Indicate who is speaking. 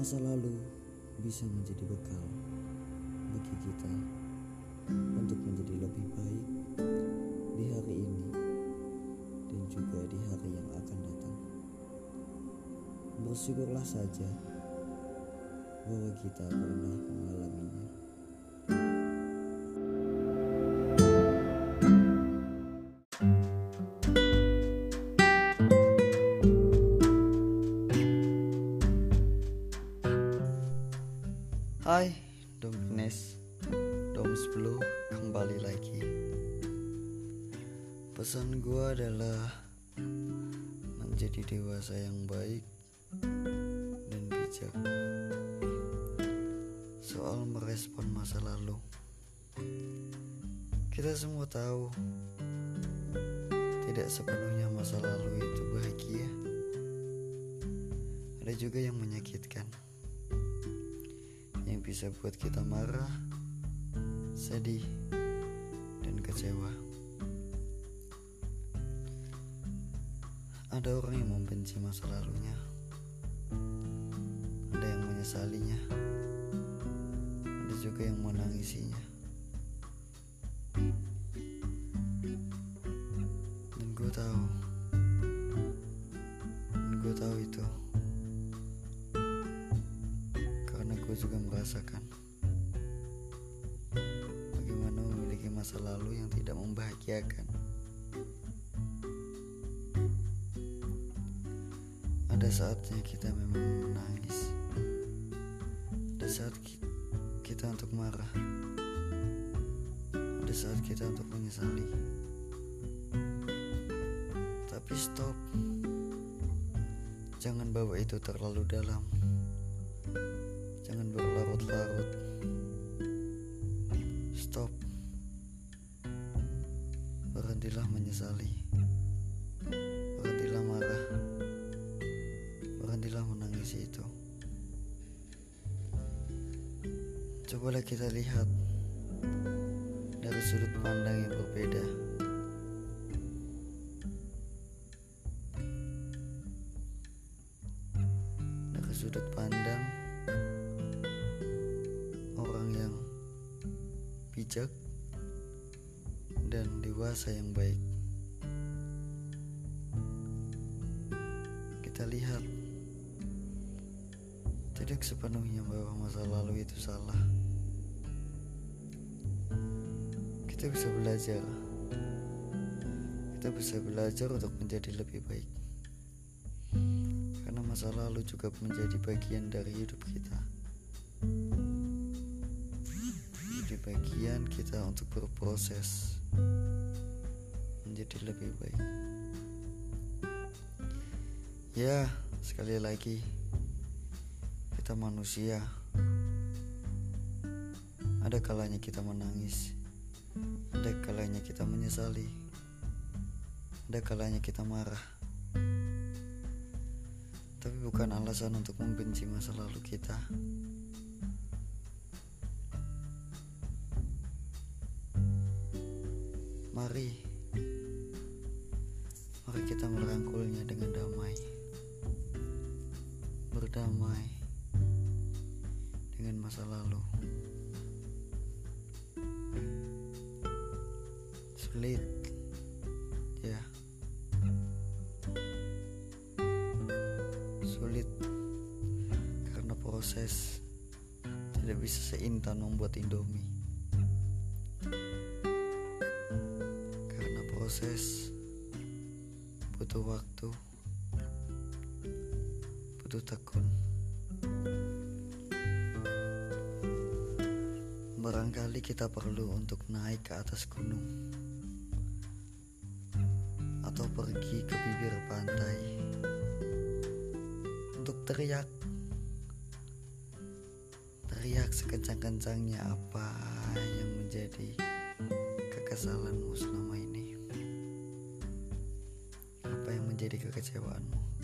Speaker 1: Masa lalu bisa menjadi bekal bagi kita untuk menjadi lebih baik di hari ini dan juga di hari yang akan datang. Bersyukurlah saja bahwa kita pernah mengalaminya. Hai, Dom Ines, Dom 10 kembali lagi. Pesan gua adalah menjadi dewasa yang baik dan bijak. Soal merespon masa lalu, kita semua tahu tidak sepenuhnya masa lalu itu bahagia. Ada juga yang menyakitkan bisa buat kita marah, sedih, dan kecewa. Ada orang yang membenci masa lalunya, ada yang menyesalinya, ada juga yang menangisinya. Dan gue tahu, dan gue tahu itu gue juga merasakan bagaimana memiliki masa lalu yang tidak membahagiakan. Ada saatnya kita memang menangis. Ada saat ki- kita untuk marah. Ada saat kita untuk menyesali. Tapi stop. Jangan bawa itu terlalu dalam. Jangan berlarut-larut. Stop. Berhentilah menyesali. Berhentilah marah. Berhentilah menangisi itu. Cobalah kita lihat dari sudut pandang yang berbeda. Dari sudut pandang bijak dan dewasa yang baik. Kita lihat tidak sepenuhnya bahwa masa lalu itu salah. Kita bisa belajar. Kita bisa belajar untuk menjadi lebih baik. Karena masa lalu juga menjadi bagian dari hidup kita. Bagian kita untuk berproses menjadi lebih baik. Ya, sekali lagi kita manusia. Ada kalanya kita menangis. Ada kalanya kita menyesali. Ada kalanya kita marah. Tapi bukan alasan untuk membenci masa lalu kita. Mari, mari kita merangkulnya dengan damai, berdamai dengan masa lalu. Sulit, ya, sulit karena proses tidak bisa seintan membuat Indomie. Proses. Butuh waktu, butuh tekun. Barangkali kita perlu untuk naik ke atas gunung. Atau pergi ke bibir pantai. Untuk teriak. Teriak sekencang-kencangnya apa yang menjadi kekesalanmu selama menjadi kekecewaanmu